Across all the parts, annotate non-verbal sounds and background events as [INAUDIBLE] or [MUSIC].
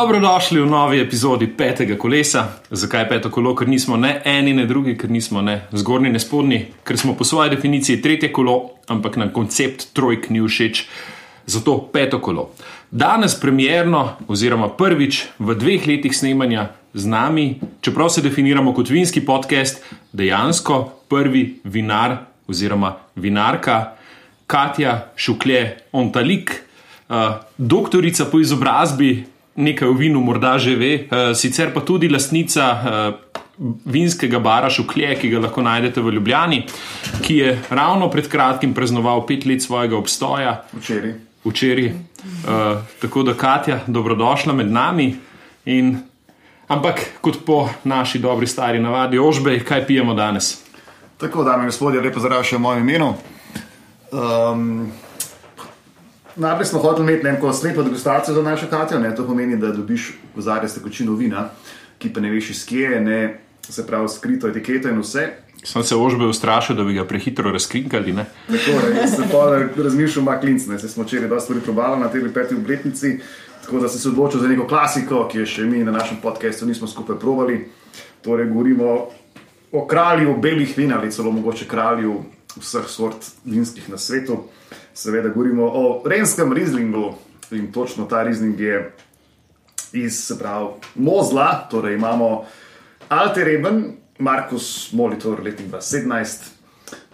Dobrodošli v novi epizodi petega kolesa. Zakaj peto kolo? Ker nismo ne eni, ne drugi, ker nismo ne zgornji, ne spodnji, ker smo po svoji definiciji tretje kolo, ampak nam koncept trojk ni všeč, zato peto kolo. Danes premjerno, oziroma prvič v dveh letih snemanja z nami, čeprav se definiramo kot vinski podcast, dejansko prvi vinar oziroma vinarka Katja Šuklje Ontalik, uh, doktorica po izobrazbi nekaj o vinu morda že ve, uh, sicer pa tudi lastnica uh, vinskega bara Šuklje, ki ga lahko najdete v Ljubljani, ki je ravno pred kratkim praznoval pet let svojega obstoja. Včeraj. Včeraj. Uh, tako da, Katja, dobrodošla med nami. In, ampak, kot po naši dobri stari navadi, ožbej, kaj pijemo danes? Tako, dame in gospodje, lepo zdrav še v mojem imenu. Um, Najprej smo hoteli imeti neko slepo degustacijo za našo Katijo. Ne? To pomeni, da dobiš kozarje s tekočino vina, ki pa ne veš iz kje je, ne, se pravi, skrito etiketo in vse. Sem se ožbe ustrašil, da bi ga prehitro razkrinkali. Ne? Tako je, se pa razmišljal, ima klinc, ne se smo včeraj dosti stvari probali na tej peti obletnici. Tako da sem se odločil za neko klasiko, ki je še mi na našem podkastu nismo skupaj probali. Torej, govorimo o kralju belih vin ali celo mogoče kralju vseh sort vinskih na svetu. Seveda, govorimo o Renskem Rizlingu in točno ta Rizling je iz, se pravi, Mozla, torej imamo Alter Reben, Markus Molitor, letnik 2017.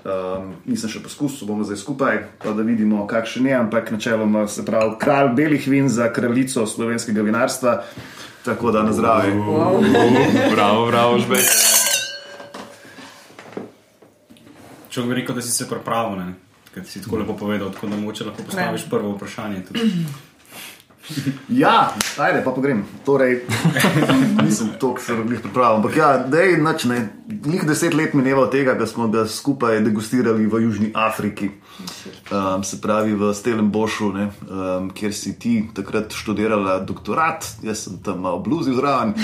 Um, nisem še poskusil, bomo zdaj skupaj, pa da vidimo, kakšen je, ampak načeloma se pravi kralj belih vin za kraljico slovenskega vinarstva. Tako da na zdravje. Wow. Bravo, bravo, žbej. Če bi rekel, da si se pripravil, ne? Ker si tako lepo povedal, tako da moče lahko postaviš ne. prvo vprašanje. Tudi. [CLEARS THROAT] Ja, ajde, pa, grem. Torej, [LAUGHS] nisem to, kar sem jih pripravil. Ampak ja, dej, nač, ne, njih deset let mineva od tega, da smo ga skupaj degustirali v Južni Afriki. Um, se pravi v Stellenboschu, ne, um, kjer si ti takrat študirala doktorat, jaz sem tam malo bluzil zraven.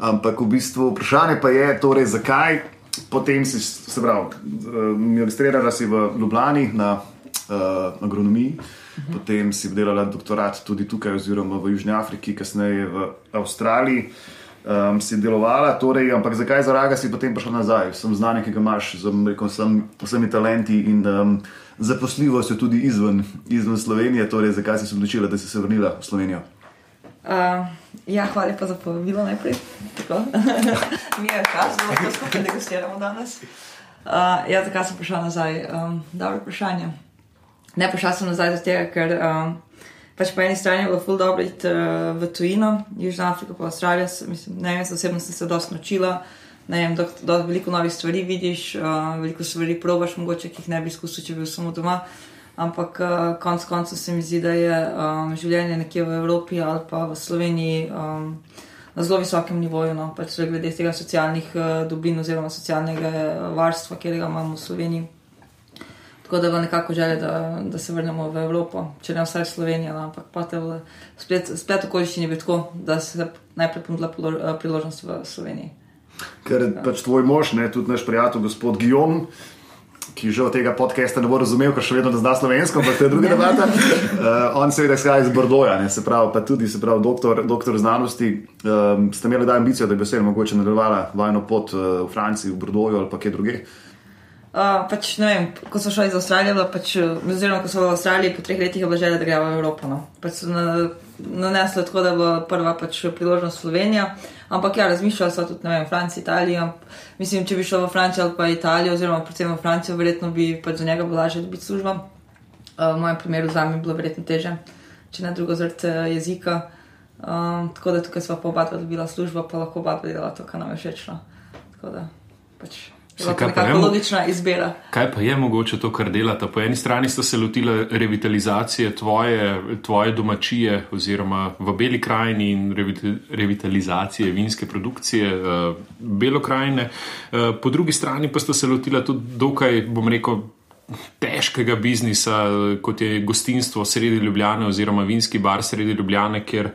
Ampak v bistvu vprašanje pa je, torej, zakaj potem si, se pravi, magistrirala si v Ljubljani na uh, agronomiji. Potem si delala doktorat tudi tukaj, oziroma v Južni Afriki, kasneje v Avstraliji. Um, si delovala, torej, ampak zakaj za raga si potem prišla nazaj? Sem znanje, ki ga imaš z vsemi talenti in um, zaposljivostjo tudi izven, izven Slovenije. Torej, zakaj si se odločila, da si se vrnila v Slovenijo? Uh, ja, hvala lepa za povabilo najprej. Mi je čas, da lahko skupaj degustiramo danes. Uh, ja, zakaj sem prišla nazaj? Um, dobro vprašanje. Ne prišla sem nazaj zato, ker um, pač po eni strani je bilo ful dobro iti uh, v tujino, Južna Afrika, pa Avstralija. Mislim, ne vem, osebno sem se dosti naučila. Ne vem, da veliko novih stvari vidiš, uh, veliko stvari probaš, mogoče ki jih ne bi izkusil, če bi bil samo doma. Ampak uh, konec koncev se mi zdi, da je um, življenje nekje v Evropi ali pa v Sloveniji um, na zelo visokem nivoju, no, pač glede tega socialnih uh, dobrin oziroma socialnega varstva, ki ga imamo v Sloveniji. Tako da je nekako želja, da, da se vrnemo v Evropo, če ne vsaj Slovenijo, no, ampak pa te v splet, splet okoliščini bi tako, da se najprej ponudila priložnost v Sloveniji. Ker ja. pač tvoj mož, ne, tudi naš prijatelj, gospod Gijom, ki od tega podcasta ne bo razumel, ker še vedno ne zna slovensko, ampak to je druga debata. uh, on seveda izhaja iz Bordoja, ne, se pravi, pa tudi se pravi, doktor, doktor znanosti. Um, ste imeli da ambicijo, da bi se mogoče nadaljevala vajno pot uh, v Franciji, v Bordoju ali pa kje druge? Uh, pač, vem, ko so šli iz Avstralije, pač, oziroma ko so v Avstraliji, po treh letih je bila želja, da grejo v Evropo. No. Pač so nanesli tako, da bo prva pač, priložnost Slovenija. Ampak ja, razmišljali so tudi vem, Francijo, Italijo. Mislim, če bi šel v Francijo ali pa Italijo, oziroma predvsem v Francijo, verjetno bi pač za njega bilo lažje dobiti službo. Uh, v mojem primeru za me je bilo verjetno teže, če ne drugo zaradi jezika. Um, tako da tukaj smo pa oba dobila službo, pa lahko oba delala to, kar nam je všeč. No. Tako da pač. Kaj pa, je, logična izbira. kaj pa je mogoče to, kar delate? Po eni strani ste se lotili revitalizacije tvoje, tvoje domačije, oziroma v Beli krajini in revitalizacije vinske produkcije uh, Belo krajine, uh, po drugi strani pa ste se lotili tudi dokaj, bom rekel. Težkega biznisa, kot je gostinstvo sredi Ljubljana, oziroma vinski bar sredi Ljubljana, ker uh,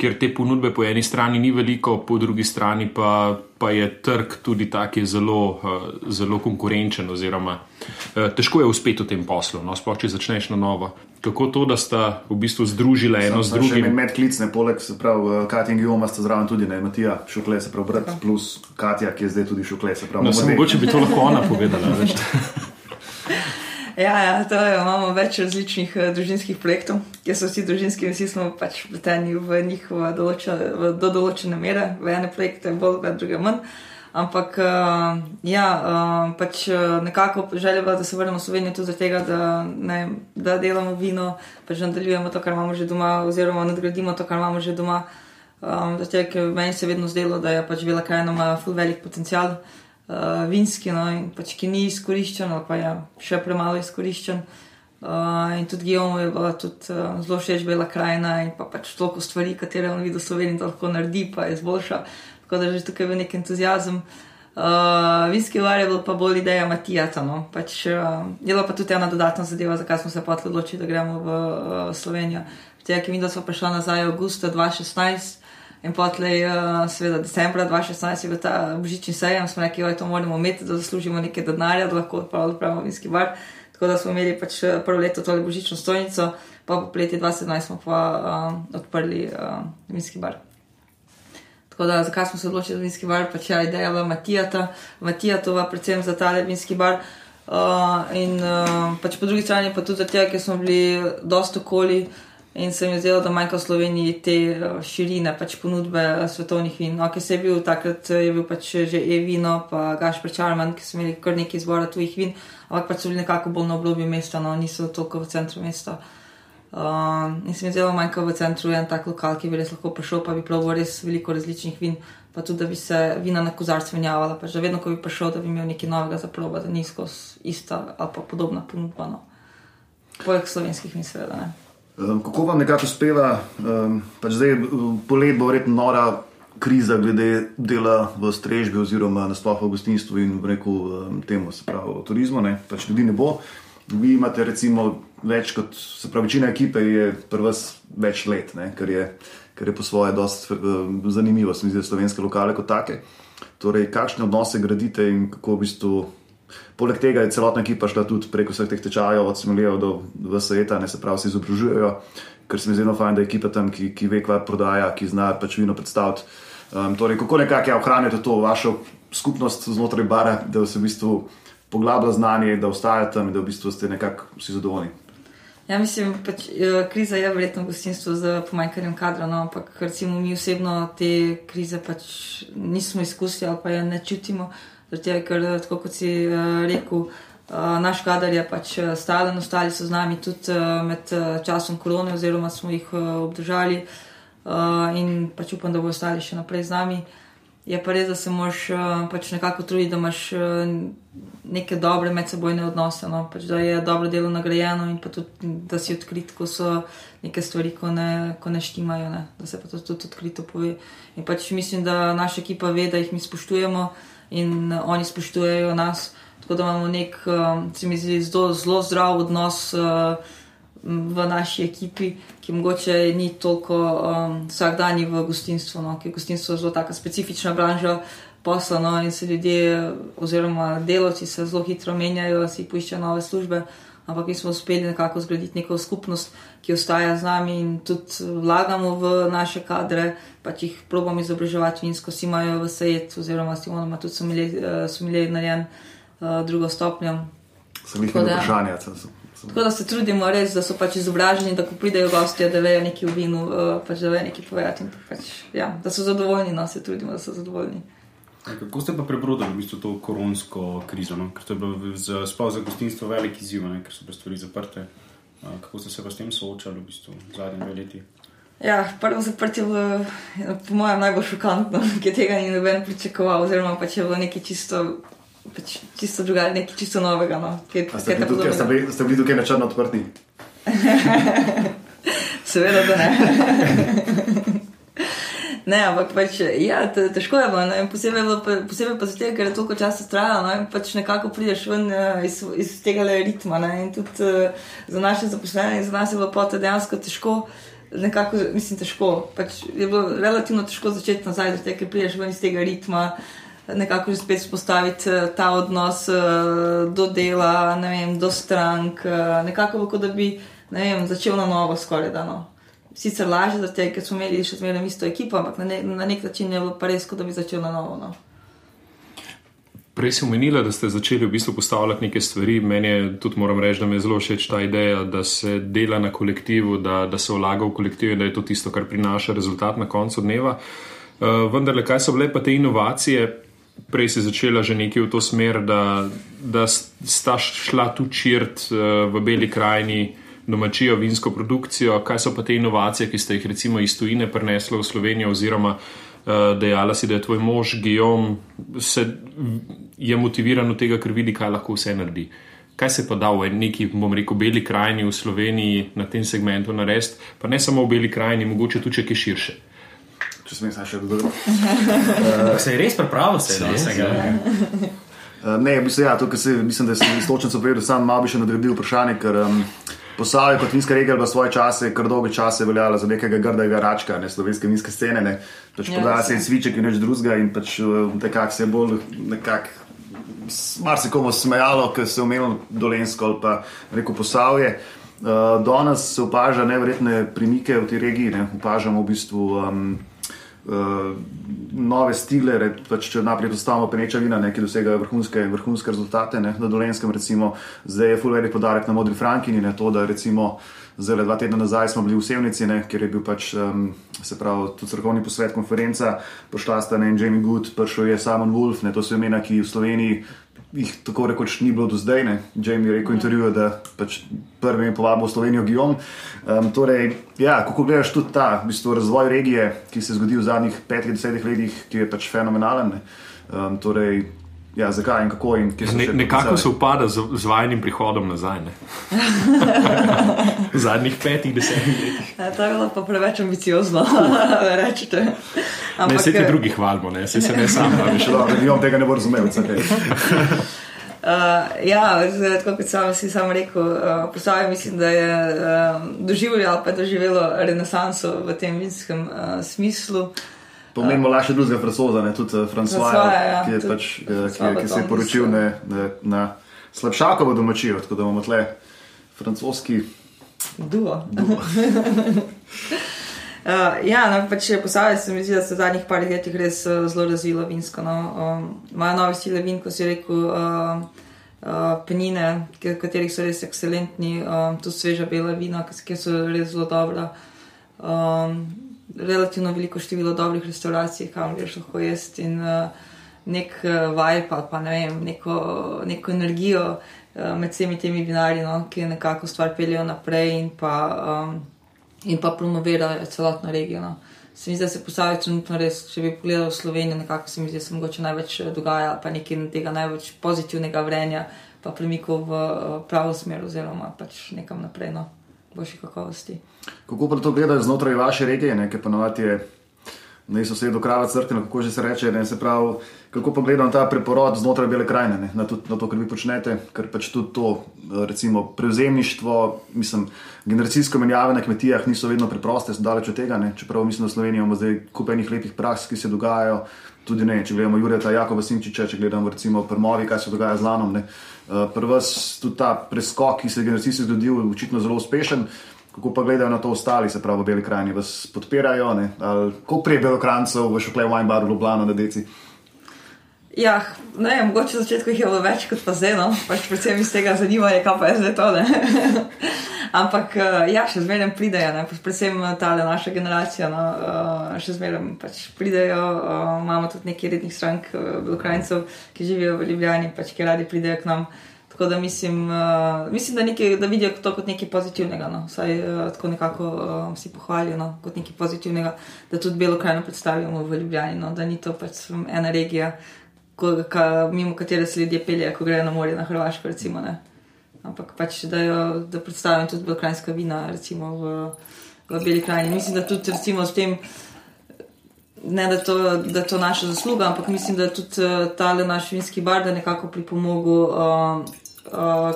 ker te ponudbe po eni strani ni veliko, po drugi strani pa, pa je trg tudi tako zelo, uh, zelo konkurenčen. Oziroma, uh, težko je uspeti v tem poslu, no, sploh če začneš na novo. kako to, da sta v bistvu združila eno z Sem še drugim. med klicne, poleg se pravi, Katja in Gijoma sta zraven tudi, ne, Matija, Šukle, se pravi, brat, plus Katja, ki je zdaj tudi Šukle, se pravi, No, sem mogoče bi to lahko ona povedala. [LAUGHS] Ja, ja je, imamo več različnih uh, družinskih projektov, kjer so vsi družinski in vsi smo pač vpleteni v njih v določene, v, do določene mere, v ene projekte bolj, v druge manj. Ampak uh, ja, uh, pač uh, nekako bila, da se vrnemo v Slovenijo tudi zato, da, da delamo vino, pač nadaljujemo to, kar imamo že doma, oziroma nadgradimo to, kar imamo že doma. Um, zato, ker meni se je vedno zdelo, da je pač Vela Krajina ima ful velik potencial uh, vinski, no, pač ki ni izkoriščen, ali pa je še premalo izkoriščen. Uh, in tudi Gijomu je bila tudi uh, zelo všeč Bela krajina in pa pač toliko stvari, katere on vidi v Sloveniji, da lahko naredi, pa izboljša. Tako da že tukaj je nek entuzijazem. Uh, vinski var je bil pa bolj ideja Matijata. No? Pač, uh, je bila pa tudi ena dodatna zadeva, zakaj smo se pa odločili, da gremo v uh, Slovenijo. Tega, ki mi, da smo prišli nazaj avgusta 2016. In potlej, uh, seveda, decembra 2016 je bil ta božični sejem, smo rekli, da to moramo imeti, da zaslužimo nekaj denarja, da lahko odpravimo vinski bar. Tako da smo imeli pač eh, prvo leto tole božično stojnico, pa po leti 2017 smo pa um, odprli uh, vinski bar. Tako da, zakaj smo se odločili za vinski bar, pač je ideja v Matijata, Matijatova, predvsem za tale vinski bar. Uh, in uh, pač po drugi strani pa tudi zato, ker smo bili dosta okoli in se mi je zdelo, da manjka v Sloveniji te uh, širine, pač ponudbe uh, svetovnih vin. Ok, se je bil takrat, je bil pač že e-vino, pa Gašpr Čarman, ki so imeli kar nekaj izbora tujih vin, ampak pač so bili nekako bolj na obrobju mesta, no, niso toliko v centru mesta. Uh, in se mi je zelo manjka v centru en tak lokal, ki bi res lahko prišel, pa bi proval res veliko različnih vin, pa tudi, da bi se vina na kozarcu menjavala, pač da vedno, ko bi prišel, da bi imel nekaj novega za proba, da ni skozi ista ali pa podobna ponudba. No. Poleg slovenskih vin, seveda. Ne. Kako vam nekako uspeva, pač zdaj polet bo verjetno nora kriza glede dela v strežbi oziroma nasploh v gostinstvu in v reku temu, se pravi, v turizmu, ne? pač ljudi ne bo. Vi imate recimo več kot, se pravi, večina ekipe je pri vas več let? Kar, je, kar je po svoje dosti zanimivo, se mi zdi, slovenske lokale kot take. Torej, kakšne odnose gradite in kako v bistvu Poleg tega je celotna ekipa šla tudi preko vseh teh tečajev, od Smoljev do VSETA, ne se pravi, se izobražujejo, ker se mi zdi zelo fajn, da je ekipa tam, ki, ki ve, kaj prodaja, ki zna pač vino predstaviti. Um, torej, kako nekako ja, ohranjate to vašo skupnost znotraj bara, da se v bistvu poglablja znanje, da ostajate tam in da v bistvu ste nekako vsi zadovoljni. Ja, mislim, pač, eh, kriza je verjetno v gostinstvu z pomanjkanjem kadra, no, ampak recimo mi osebno te krize pač nismo izkusili ali pa je ne čutimo. Zato, ker, tako kot si uh, rekel, uh, naš kader je pač stalen, ostali so z nami tudi uh, med uh, časom korone, oziroma smo jih uh, obdržali uh, in pač upam, da bodo ostali še naprej z nami. Je pa res, da se moraš uh, pač nekako truditi, da imaš uh, neke dobre medsebojne odnose, no? pač, da je dobro delo nagrajeno in pa tudi, da si odkrit, ko so neke stvari, ko ne, ko ne štimajo, ne? da se pa to tudi odkrito pove. In pač mislim, da naša ekipa ve, da jih mi spoštujemo in oni spoštujejo nas. Tako da imamo nek, se mi zdi, zelo, zelo zdrav odnos v naši ekipi, ki mogoče ni toliko um, vsakdanji v gostinstvu, no? ker gostinstvo je zelo taka specifična branža. Poslano in se ljudje, oziroma delavci, se zelo hitro menjajo, si poiščejo nove službe, ampak mi smo uspeli nekako zgraditi neko skupnost, ki ostaja z nami in tudi vlagamo v naše kadre, pač jih probujemo izobraževati, in skozi imajo v sejet, oziroma s Timonom tudi so imeli narejen uh, drugo stopnjo. Sem jih imel da- vprašanja. sem- sem- Tako da se trudimo res, da so pač izobraženi, da ko pridejo gosti, da vejo nekaj o vinu, pač da vejo nekaj povedati. Pač, ja, da so zadovoljni, no se trudimo, da so zadovoljni. Ja, Kako ste pa prebrodili v bistvu to koronsko krizo? No? Ker to je bilo za, sploh za gostinstvo velik izziv, ne? ker so bile stvari zaprte. Kako ste se pa s tem soočali v bistvu zadnje dve leti? Ja, prvo zaprtje je bilo, po mojem, najbolj šokantno, [LAUGHS] ker tega ni noben pričakoval, oziroma pač je bilo nekaj čisto, pač čisto drugače, nekaj čisto novega. No, kaj, Ste bili, tukaj, ste, bili, ste bili tukaj na črno odprti? [LAUGHS] Seveda, da ne. [LAUGHS] Ne, ampak pač, ja, te- težko je bilo, ne, posebej, bilo pa- posebej pa zato, ker je toliko časa trajalo no, in pač nekako prideš ven eh, iz, iz tega ritma. Ne, in tudi uh, za naše zaposlene in za nas je bilo pa to dejansko težko, nekako, mislim, težko. Pač je bilo relativno težko začeti nazaj, zato ker prideš ven iz tega ritma. Nekako že spet spostaviti eh, ta odnos eh, do dela, vem, do strank, eh, nekako kot da bi vem, začel na novo skoraj da. No. Sicer lažje, zato ker smo imeli še zmeraj isto ekipo, ampak na, ne, na nek način je bilo pa res, kot da bi začel na novo. No. Prej si omenila, da ste začeli v bistvu postavljati neke stvari. Meni je tudi, moram reči, da mi je zelo všeč ta ideja, da se dela na kolektivu, da, da se vlaga v kolektiv da je to tisto, kar prinaša rezultat na koncu dneva. Uh, vendar, le, kaj so bile pa te inovacije? Prej si začela že nekaj v to smer, da, da sta šla tu čirt uh, v Beli krajini domačijo vinsko produkcijo. Kaj so pa te inovacije, ki ste jih recimo iz tujine prenesli v Slovenijo oziroma uh, dejala si, da je tvoj mož Gijom, se je motiviran od tega, ker vidi, kaj lahko vse naredi. Kaj se pa da v neki, bom rekel, beli krajini v Sloveniji na tem segmentu narediti, pa ne samo v beli krajini, mogoče tudi če širše. Če sem jaz še odgovoril. Uh, se je res prepravil, se je vsega. Uh, ne, v bistvu, ja, to, se, mislim, da sem istočno povedal, sam malo bi še nadgradil vprašanje, ker um, Posavje kot vinska regija v svoje čase, kar dolge čase veljala za nekega grdega račka, ne slovenske vinske scene, ne pač ja, podaja se in sviček in več drugega in pač nekako se je bolj nekako. Mar se komu smejalo, ker se je omenil Dolensko ali pa reko Posavje. Uh, danes se opaža nevredne premike v tej regiji, ne? opažamo v bistvu. Um, uh, nove stile, pač, če naprej postavimo peneča vina, ne, ki dosegajo vrhunske, vrhunske rezultate. Ne, na Dolenskem, recimo, zdaj je fulveri podarek na modri Frankini, ne to, da recimo. Zdaj, dva tedna nazaj smo bili v Sevnici, ne, kjer je bil pač, um, se pravi, tudi strokovni posvet, konferenca, pošla sta ne Jamie Good, prišel je Simon Wolf, ne, to so imena, ki v Sloveniji jih tako rekoč ni bilo do zdaj. Ne. Jamie je rekel v intervjuju, da pač prvi je povabil v Slovenijo Gijom. Um, torej, ja, kako gledaš tudi ta v bistvu, razvoj regije, ki se je zgodil v zadnjih petih, desetih letih, ki je pač fenomenalen. Um, torej, ja, zakaj in kako in kje se ne, nekako se upada z, z vajnim prihodom nazaj. v zadnjih petih, desetih letih. Ja, to je bilo pa preveč ambiciozno, [LAUGHS] da rečete. Ampak, ne, se ti drugi hvalimo, ne se, se ne sam. Ja, [LAUGHS] tega ne bo razumel. Uh, ja, tako kot sam si sam rekel, uh, postavljam, mislim, da je uh, doživljalo pa doživelo renesanso v tem vinskem uh, smislu. Pomenimo uh, še drugega francoza, ne tudi Francoja, ja, ki, pač, ki, ki se je poročil ne, ne, na slabšakovo domačijo, tako da imamo tle francoski duo. duo. Uh, [LAUGHS] ja, no, pač posameznik se mi zdi, da se v zadnjih parih letih res uh, zelo razvilo vinsko. No. Um, imajo nove stile vin, kot si rekel, uh, uh, penine, katerih so res ekscelentni, um, tu sveža bela vina, ki so res zelo dobra. Um, relativno veliko število dobrih restauracij, kam greš lahko jesti in uh, nek uh, vibe, pa, pa ne vem, neko, neko energijo uh, med vsemi temi vinarji, no, ki nekako stvar peljejo naprej in pa. Um, in pa promovirajo celotno regijo. No. Se mi zdi, da se postavi trenutno res, če bi pogledal Slovenijo, nekako se mi zdi, da se mogoče največ dogaja, pa nekaj tega največ pozitivnega vrenja, pa premikov v pravo smer, oziroma pač nekam naprej, no, boljši kakovosti. Kako pa to gledajo znotraj vaše regije, nekaj ponovati je ne sosedo krava crkvena, kako že se reče, ne? Se pravi, kako pa gledam ta preporod znotraj bele krajine, ne, na, tudi, na to, kar vi počnete, ker pač tudi to, recimo, prevzemništvo, mislim, generacijsko menjave na kmetijah niso vedno preproste, so daleč od tega, ne, čeprav mislim, da Slovenija ima zdaj kupenih lepih praks, ki se dogajajo, tudi ne, če gledamo Jureta Jakova Simčiča, če gledamo recimo Prmovi, kaj se dogaja z Lanom, ne, prvs tudi ta preskok, ki se je generacijsko zgodil, je očitno zelo uspešen. Kako pa gledajo na to ostali, se pravi, beli krajni, vas podpirajo? Kako prej belokrancev v šokle wine bar v Ljubljano na deci? Ja, ne, mogoče na začetku jih je bilo več kot pa zdaj, no, pač predvsem iz tega zanimanja, kaj pa je zdaj to. [LAUGHS] Ampak eh, ja, še zmeraj pridejo, ne, predvsem ta naša generacija, no, eh, še zmeraj pač pridejo. Eh, imamo tudi nekaj rednih strank, belokrajncev, ki živijo v Ljubljani, pač ki radi pridejo k nam. Tako da mislim, uh, mislim da, nekaj, da vidijo to kot nekaj pozitivnega. No. Vsaj uh, tako nekako uh, si pohvalijo no, kot nekaj pozitivnega, da tudi Belo krajino predstavljamo v Ljubljani, no, da ni to pač ena regija, ko, ka, mimo katere se ljudje peljejo, ko grejo na morje na Hrvaško. Recimo, Ampak pač da, jo, da predstavljam tudi belokrajinska vina recimo, v, v Beli krajini. Mislim, da tudi recimo s tem. Ne, da, to, da je to naša zasluga, ampak mislim, da je tudi uh, ta naš vinski bar nekako pripomogel uh,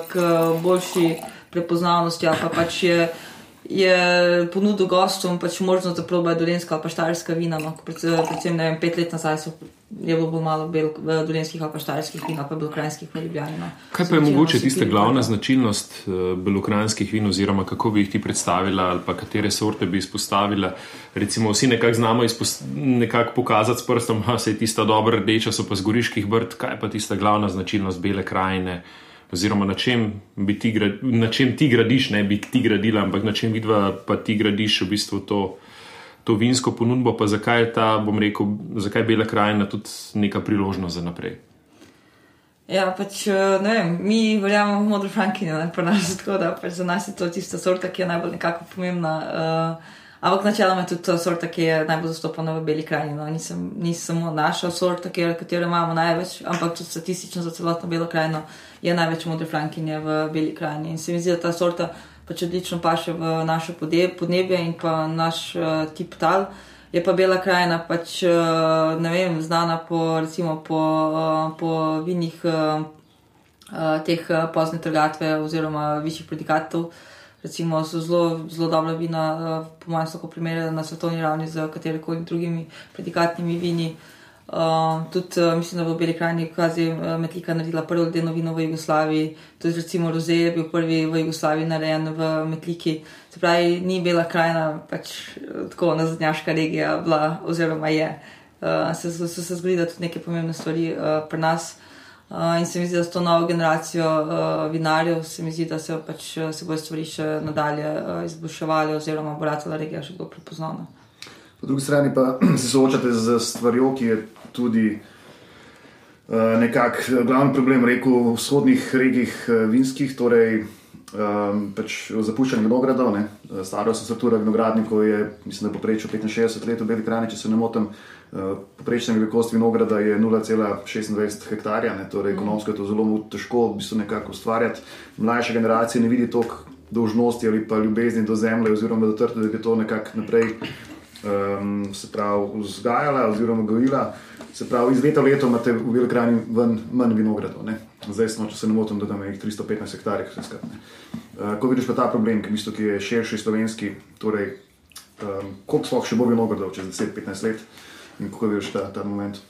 k boljši prepoznavnosti. Pa pač je, je ponudil gostom pač možnost, da probajo dolenska ali pa štajerska vina. No. Predvsem, ne vem, pet let nazaj so je bilo bolj malo bel, dolenskih pa štajerskih vin, pa belokrajinskih v Ljubljani. No. Kaj pa je mogoče tista glavna značilnost uh, belokrajinskih vin, oziroma kako bi jih ti predstavila, ali pa katere sorte bi izpostavila? Recimo, vsi nekako znamo nekak pokazati s prstom, da se je tista dobra rdeča, so pa z goriških brd, kaj pa tista glavna značilnost bele krajine. Oziroma, na čem, ti, na čem ti gradiš, ne bi ti gradila, ampak na čem vidva pa ti gradiš v bistvu to to vinsko ponudbo, pa zakaj je ta, bom rekel, zakaj je Bela krajina tudi neka priložnost za naprej. Ja, pač, eh, ne vem, mi verjamemo v modro frankinjo, ne pa nas tako, da pač za nas je to tista sorta, ki je najbolj nekako pomembna. Uh, ampak načeloma je tudi ta sorta, ki je najbolj zastopana v Beli krajini. No. Nisem, nisem samo naša sorta, katero imamo največ, ampak tudi statistično za celotno Belo krajino je največ modre frankinje v Beli krajini. In se mi zdi, da ta sorta pač odlično paše v naše podnebje in pa naš uh, tip tal. Je pa Bela krajina pač, uh, ne vem, znana po, recimo, po, uh, po vinih uh, teh pozne trgatve oziroma višjih predikatov. Recimo so zelo, zelo dobra vina, uh, po mojem, lahko primerjala na svetovni ravni z katerikoli drugimi predikatnimi vini. Uh, Uh, tudi uh, mislim, da bo Beli krajni kazi uh, Metlika naredila prvo ledeno vino v Jugoslaviji. Tudi recimo Roze je bil prvi v Jugoslaviji narejen v Metliki. Se pravi, ni Bela krajina pač tako nazadnjaška regija bila oziroma je. Uh, so se zgodile tudi neke pomembne stvari uh, pri nas. Uh, in se mi zdi, da s to novo generacijo uh, vinarjev se mi zdi, da se, pač, se bodo stvari še nadalje uh, izboljševali oziroma bo ratela regija še bolj prepoznana. Po drugi strani pa [CLEARS THROAT] se soočate z stvarjo, ki je tudi uh, nekako glavni problem, rekel, v vzhodnih regijah uh, vinskih, torej um, pač zapuščanje vinogradov. Ne. Stara struktura vinogradnikov je, mislim, da poprečju 65 let v Beli krajini, če se ne motim. Uh, Poprečna velikost vinograda je 0,26 hektarja, ne, torej mm. ekonomsko je to zelo težko v bistvu nekako ustvarjati. Mlajša generacija ne vidi toliko dolžnosti ali pa ljubezni do zemlje, oziroma do trte, da bi to nekako naprej um, se pravi, vzgajala oziroma gojila. Se pravi, iz leta v leto imate v Velikani manj vinogradov. Ne? Zdaj smo, če se ne motim, da imamo jih 315 hektarjev. Uh, ko vidiš pa ta problem, ki, bistu, ki je širši slovenski, torej um, koliko sploh še bo vinogradov čez 10-15 let in kako vidiš ta, ta moment?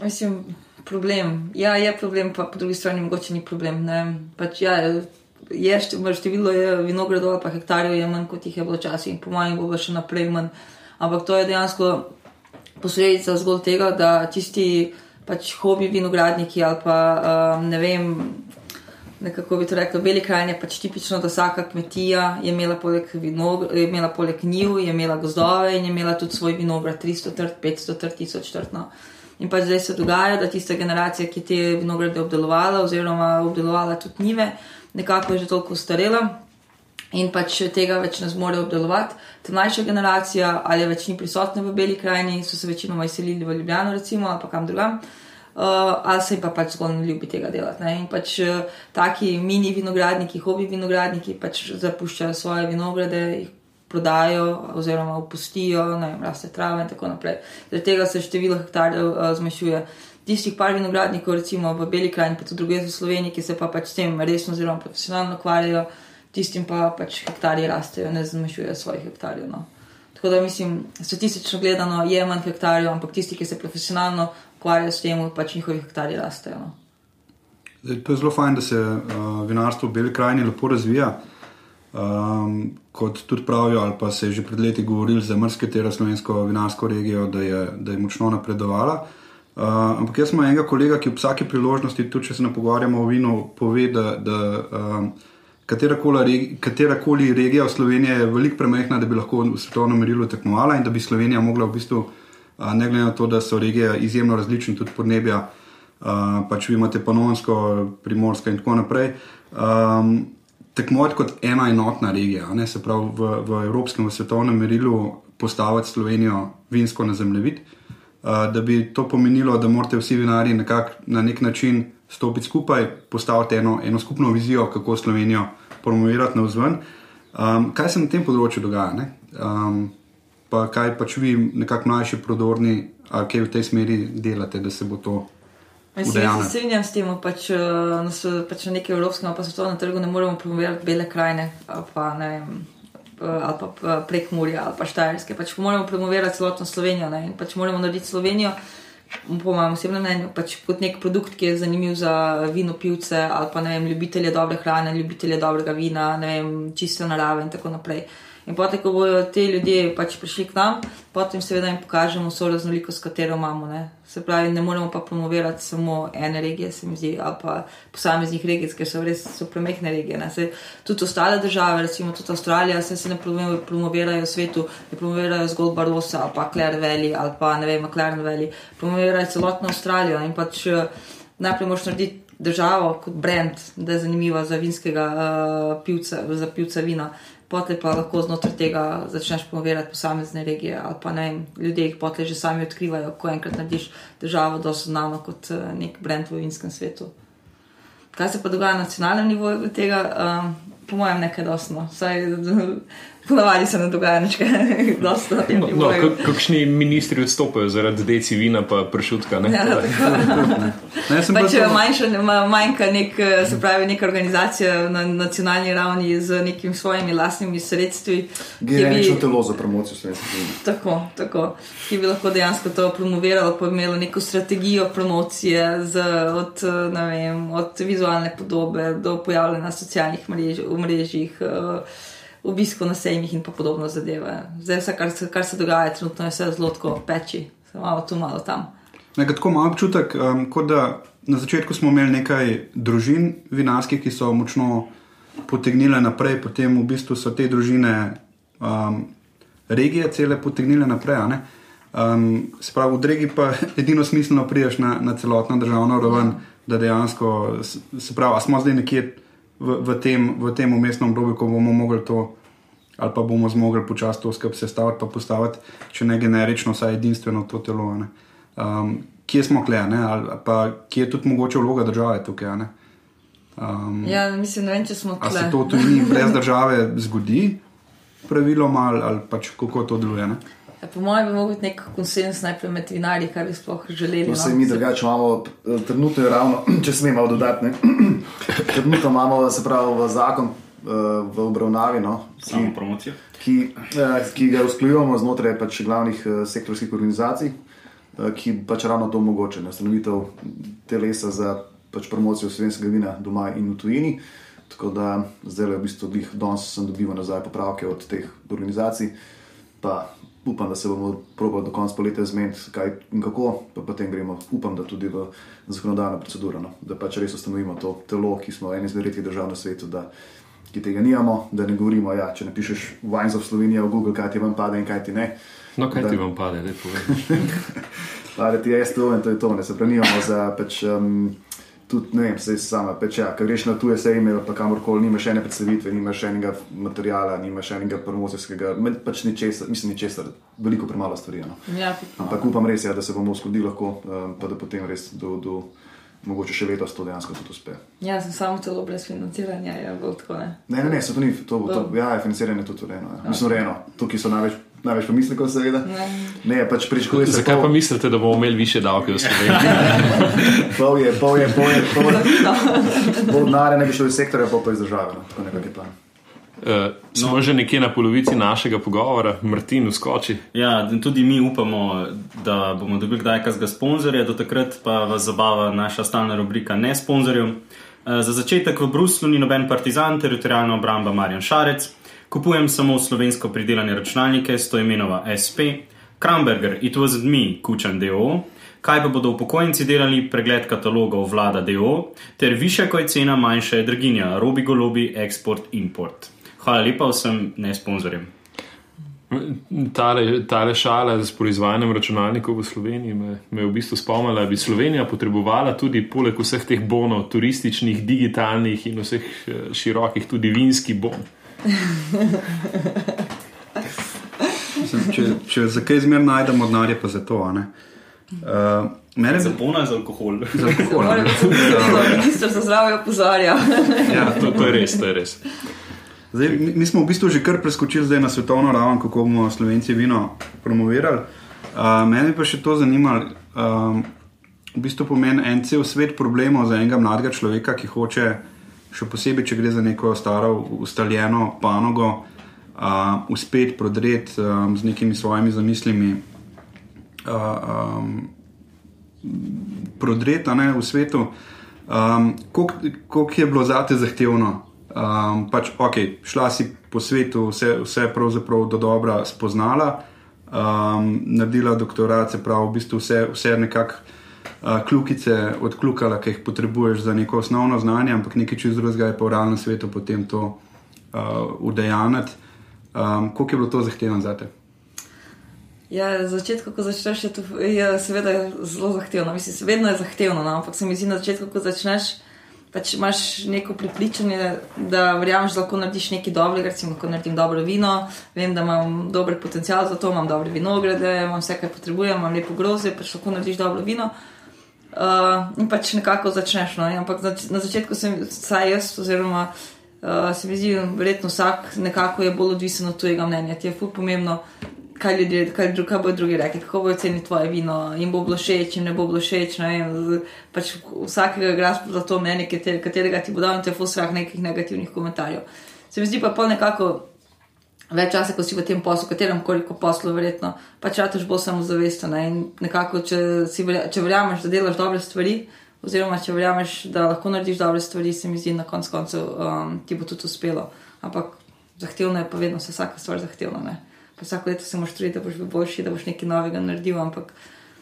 Mislim, problem. Ja, je problem, pa po drugi strani mogoče ni problem. Pač, ja, je število vinogradov, pa hektarjev je manj, kot jih je bilo včasih in po mojem bo še naprej manj ampak to je dejansko posledica zgolj tega, da tisti pač hobi vinogradniki ali pa um, ne vem. Nekako bi to rekel, velika krajina je pač tipično, da vsaka kmetija je imela poleg, vinogr, je imela poleg njiv, je imela gozdove in je imela tudi svoj vinograd, 300 trt, 500 trt, 1000 trt. No. In pač zdaj se dogaja, da tista generacija, ki te vinograde obdelovala, oziroma obdelovala tudi njive, nekako je že toliko starela, in pač tega več ne zmore obdelovati. Ta mlajša generacija ali več ni prisotna v Beli krajini, so se večinoma izselili v Ljubljano, recimo, ali pa kam drugam. Uh, ali se jim pa pač zgolj ne ljubi tega delati. Ne? In pač uh, taki mini vinogradniki, hobi vinogradniki pač zapuščajo svoje vinograde, jih prodajo oziroma opustijo, ne vem, raste trave in tako naprej. Zaradi tega se število hektarjev uh, zmanjšuje. Tistih par vinogradnikov, recimo v Beli krajini, pa tudi druge v Sloveniji, ki se pa pač s tem resno oziroma profesionalno ukvarjajo, tistim pa pač hektarji rastejo, ne zmanjšujejo svojih hektarjev. No. Tako da mislim, statistično gledano je manj hektarjev, ampak tisti, ki se profesionalno ukvarjajo s tem, pač njihovi hektarji rastejo. No. Zdaj, to je zelo fajn, da se uh, vinarstvo v Beli krajini lepo razvija. Um, kot tudi pravijo, ali pa se je že pred leti govorili za mrsketero slovensko vinarsko regijo, da je, da je močno napredovala. Uh, ampak jaz imam enega kolega, ki ob vsaki priložnosti, tudi če se ne pogovarjamo o vinu, pove, da, da um, katera koli regija v Sloveniji je veliko premehna, da bi lahko v svetovnem merilu tekmovala in da bi Slovenija mogla v bistvu, ne glede na to, da so regije izjemno različne, tudi podnebja, pač vi imate panonsko, primorsko in tako naprej. Um, Tekmovati kot ena enotna regija, ne, se pravi v, v evropskem, v svetovnem merilu, postaviti Slovenijo vinsko na zemljevid, uh, da bi to pomenilo, da morate vsi vinari na nek način stopiti skupaj, postaviti eno, eno skupno vizijo, kako Slovenijo promovirati na vzven. Um, kaj se na tem področju dogaja? Um, pa kaj pač vi, nekako mlajši, prodorni, ali kaj v tej smeri delate, da se bo to. Mislim, da se strinjam s tem, pač, da uh, pač na nekem evropskem ali svetovnem trgu ne moremo promovirati bele krajine ali pa, vem, uh, ali pa uh, prek Murja ali pa Štajerske. Pač moramo promovirati celotno Slovenijo ne? in pač moramo narediti Slovenijo po mojem osebnem mnenju, pač kot nek produkt, ki je zanimiv za vino pivce ali pa ne vem, ljubitelje dobre hrane, ljubitelje dobrega vina, ne vem, čiste narave in tako naprej. In potem, ko bodo ti ljudje pač prišli k nam, potem seveda jim pokažemo vso raznolikost, katero imamo. Ne. Se pravi, ne moremo pa promovirati samo ene regije, se mi zdi, ali pa posameznih regij, ker so res so premehne regije. Ne. Se, tudi ostale države, recimo tudi Avstralija, se, se ne promovirajo v svetu, ne promovirajo zgolj Barossa ali pa Clare Valley ali pa ne vem, McLaren Valley, promovirajo celotno Avstralijo in pač eh, najprej moš narediti. Državo kot brand, da je zanimiva za vinskega uh, pivca, za pivca vina potem pa lahko znotraj tega začneš promovirati posamezne regije ali pa ne ljudje jih potem že sami odkrivajo, ko enkrat narediš državo, da so znano kot uh, nek brend v vinskem svetu. Kaj se pa dogaja na nacionalnem nivoju tega, um, po mojem, nekaj dosno. Saj, [LAUGHS] Ponavadi se ne dogaja nič, dosta na tem no. No, kakšni ministri odstopajo zaradi deci vina, pa pršutka? Ne? Ja, [LAUGHS] Ne, jaz sem Pa pa če to- manjša, ma- manjka nek, eh, se pravi, neka organizacija na nacionalni ravni z nekimi svojimi lastnimi sredstvi, ki bi, Generično telo za promocijo slovenskega vina. tako, tako, ki bi lahko dejansko to promoviralo, pa imelo neko strategijo promocije z, od, eh, ne vem, od vizualne podobe do pojavljanja na socialnih mrež, v mrežjih. eh, Obisko na sejmih in podobno zadeve. Zdaj, vse, kar se, kar se dogaja, trenutno je vse zelo tako peči, malo tu, malo tam. Nekaj tako malo občutek, um, kot da na začetku smo imeli nekaj družin vinarskih, ki so močno potegnile naprej, potem v bistvu so te družine um, regije cele potegnile naprej. Um, se pravi, v regiji pa [LAUGHS] edino smiselno priješ na, na celotno državno raven, da dejansko, se pravi, smo zdaj nekje v, v tem v tem umestnem obdobju, ko bomo mogli to. Ali pa bomo zmogli počasi to skupaj sestaviti, pa postaviti, če ne generično, vsaj edinstveno to telo. a ne. Um, kje smo kle, ne? ali pa kje je tudi mogoče vloga države tukaj? a ne? Um, Ja, mislim, ne vem, če smo a se to tudi brez [LAUGHS] države zgodi, praviloma, ali, ali pač kako to deluje? Ne? Ja, po mojem, bi lahko nek konsens najprej med vinarji, kaj bi sploh želeli. No, se mi drugače imamo, eh, trenutno je ravno, [CLEARS THROAT] če smemo malo dodati, ne, [CLEARS THROAT] trenutno imamo, se pravi, v zakon eh, v obravnavi, no, Samo promocijo. ki, eh, ki ga usklajujemo znotraj pač glavnih eh, sektorskih organizacij, ki pač ravno to omogoča, ustanovitev telesa za pač promocijo slovenskega vina doma in v tujini. Tako da zdaj v bistvu danes sem dobival nazaj popravke od teh organizacij, pa upam, da se bomo probali do konca poletja zmeniti, kaj in kako, pa potem gremo, upam, da tudi v zakonodajno proceduro, no? da pač res ustanovimo to telo, ki smo eni izmed redkih držav na svetu, da, ki tega nimamo, da ne govorimo, ja, če napišeš Wines of Slovenija v Google, kaj ti vam pade in kaj ti ne. No, kaj Da- ti vam pade, da povem. [LAUGHS] Pade ti je STO in to je to, ne se prenijamo za pač. Um, Tudi, ne vem, zdaj sama, ja, ker greš na tuje sejme, pa kamorkoli, nimaš še ene predstavitve, nimaš še enega materiala, nimaš še enega promocijskega, pač ničesar, mislim, ničesar, veliko premalo stvari. je, No. Ja, Ampak upam res, ja, da se bomo uskladili lahko, um, pa da potem res do, do mogoče še letos to dejansko tudi uspe. ja, sem samo celo brez financiranja, je bilo tako ne. Ne, ne, ne, se to ni, to, to, ja, je financiranje tudi urejeno. Ja. Mislim, urejeno, tukaj so največ, največ pomislekov, seveda. Ne. Ne, pač pričakuje se. Zakaj pa pol- mislite, da bomo imeli više davke v Sloveniji? [LAUGHS] Pol je, pol je, pol je, pol je. Pol denarja ne bi šlo iz sektorja, pol pa iz države. No. Tako nekak je plan. Uh, smo že nekje na polovici našega pogovora, Martin, skoči. Ja, tudi mi upamo, da bomo dobili kdaj kakega sponzorja, do takrat pa vas zabava naša stalna rubrika Ne sponzorjev. Eh, Za začetek v Bruslu ni noben partizan, teritorijalna obramba Marjan Šarec. Kupujem samo slovensko pridelane računalnike, sto imenova SP, Kramberger, it wasn't me, Kučan DO. Kaj pa bodo upokojenci delali, pregled katalogov vlada DO, ter više, ko je cena, manjša je draginja, robi golobi, eksport, import. Hvala lepa vsem ne sponzorjem. Tale, tale šala s proizvajanjem računalnikov v Sloveniji me, me je v bistvu spomnila, da bi Slovenija potrebovala tudi poleg vseh teh bonov, turističnih, digitalnih in vseh eh, širokih, tudi vinski bon. Mislim, če, če za kaj zmer najdemo denar, je pa za to. a ne. Uh, mene Za bi bona za alkohol. za alkohol. Ministr za zdravje opozarja. Ja, to, to je res, to je res. Zdaj, mi, mi smo v bistvu že kar preskočili na svetovno raven, kako bomo Slovenci vino promovirali. Uh, mene pa še to zanimalo. Um, v bistvu pomeni en cel svet problemov za enega mladega človeka, ki hoče, še posebej, če gre za neko staro, ustaljeno panogo, uh, uspeti prodreti um, z nekimi svojimi zamislimi. Uh, um, prodreti ne, v svetu. Um, Koliko je bilo za te zahtevno? Um, pač, ok, šla si po svetu, vse, vse pravzaprav do dobra spoznala, um, naredila doktorat, se pravi, v bistvu vse, vse nekako kljukice odkljukala, ki jih potrebuješ za neko osnovno znanje, ampak nekaj čez drugega je pa v realnem svetu potem to udejaniti. Um, koliko je bilo to zahtevno za te? Ja, na začetku, ko začneš, je to je seveda zelo zahtevno. Mislim, vedno je zahtevno, no? ampak se mi zdi, na začetku, ko začneš, pač imaš neko pripričanje, da verjameš, da lahko narediš nekaj dobrega. Recimo, ko naredim dobro vino, vem, da imam dober potencial za to, imam dobre vinograde, imam vse, kar potrebujem, imam lepo groze, pač lahko narediš dobro vino. Uh, in pač nekako začneš. No? Ampak na, na začetku sem, vsaj jaz, oziroma uh, se mi zdi, verjetno vsak nekako je bolj odvisen od tujega mnenja. Ti je ful pomembno, kaj ljudje, kaj, kaj bodo drugi rekli, kako bodo cenili tvoje vino, jim bo bilo všeč, jim ne bo bilo všeč. Pač vsakega igraš za to mnenje, katerega ti bo dal in te ful strah nekih negativnih komentarjev. Se mi zdi pa pa nekako več časa, ko si v tem poslu, katerem koliko poslu, verjetno, pač rataš bolj samozavesten. Ne? In nekako, če, si, če verjameš, da delaš dobre stvari, oziroma če verjameš, da lahko narediš dobre stvari, se mi zdi, na koncu koncev um, ti bo tudi uspelo. Ampak zahtevno je pa vedno, se vsaka stvar zahtevna. Ne? Vsako leto se moraš truditi, da boš bil boljši, da boš nekaj novega naredil. Ampak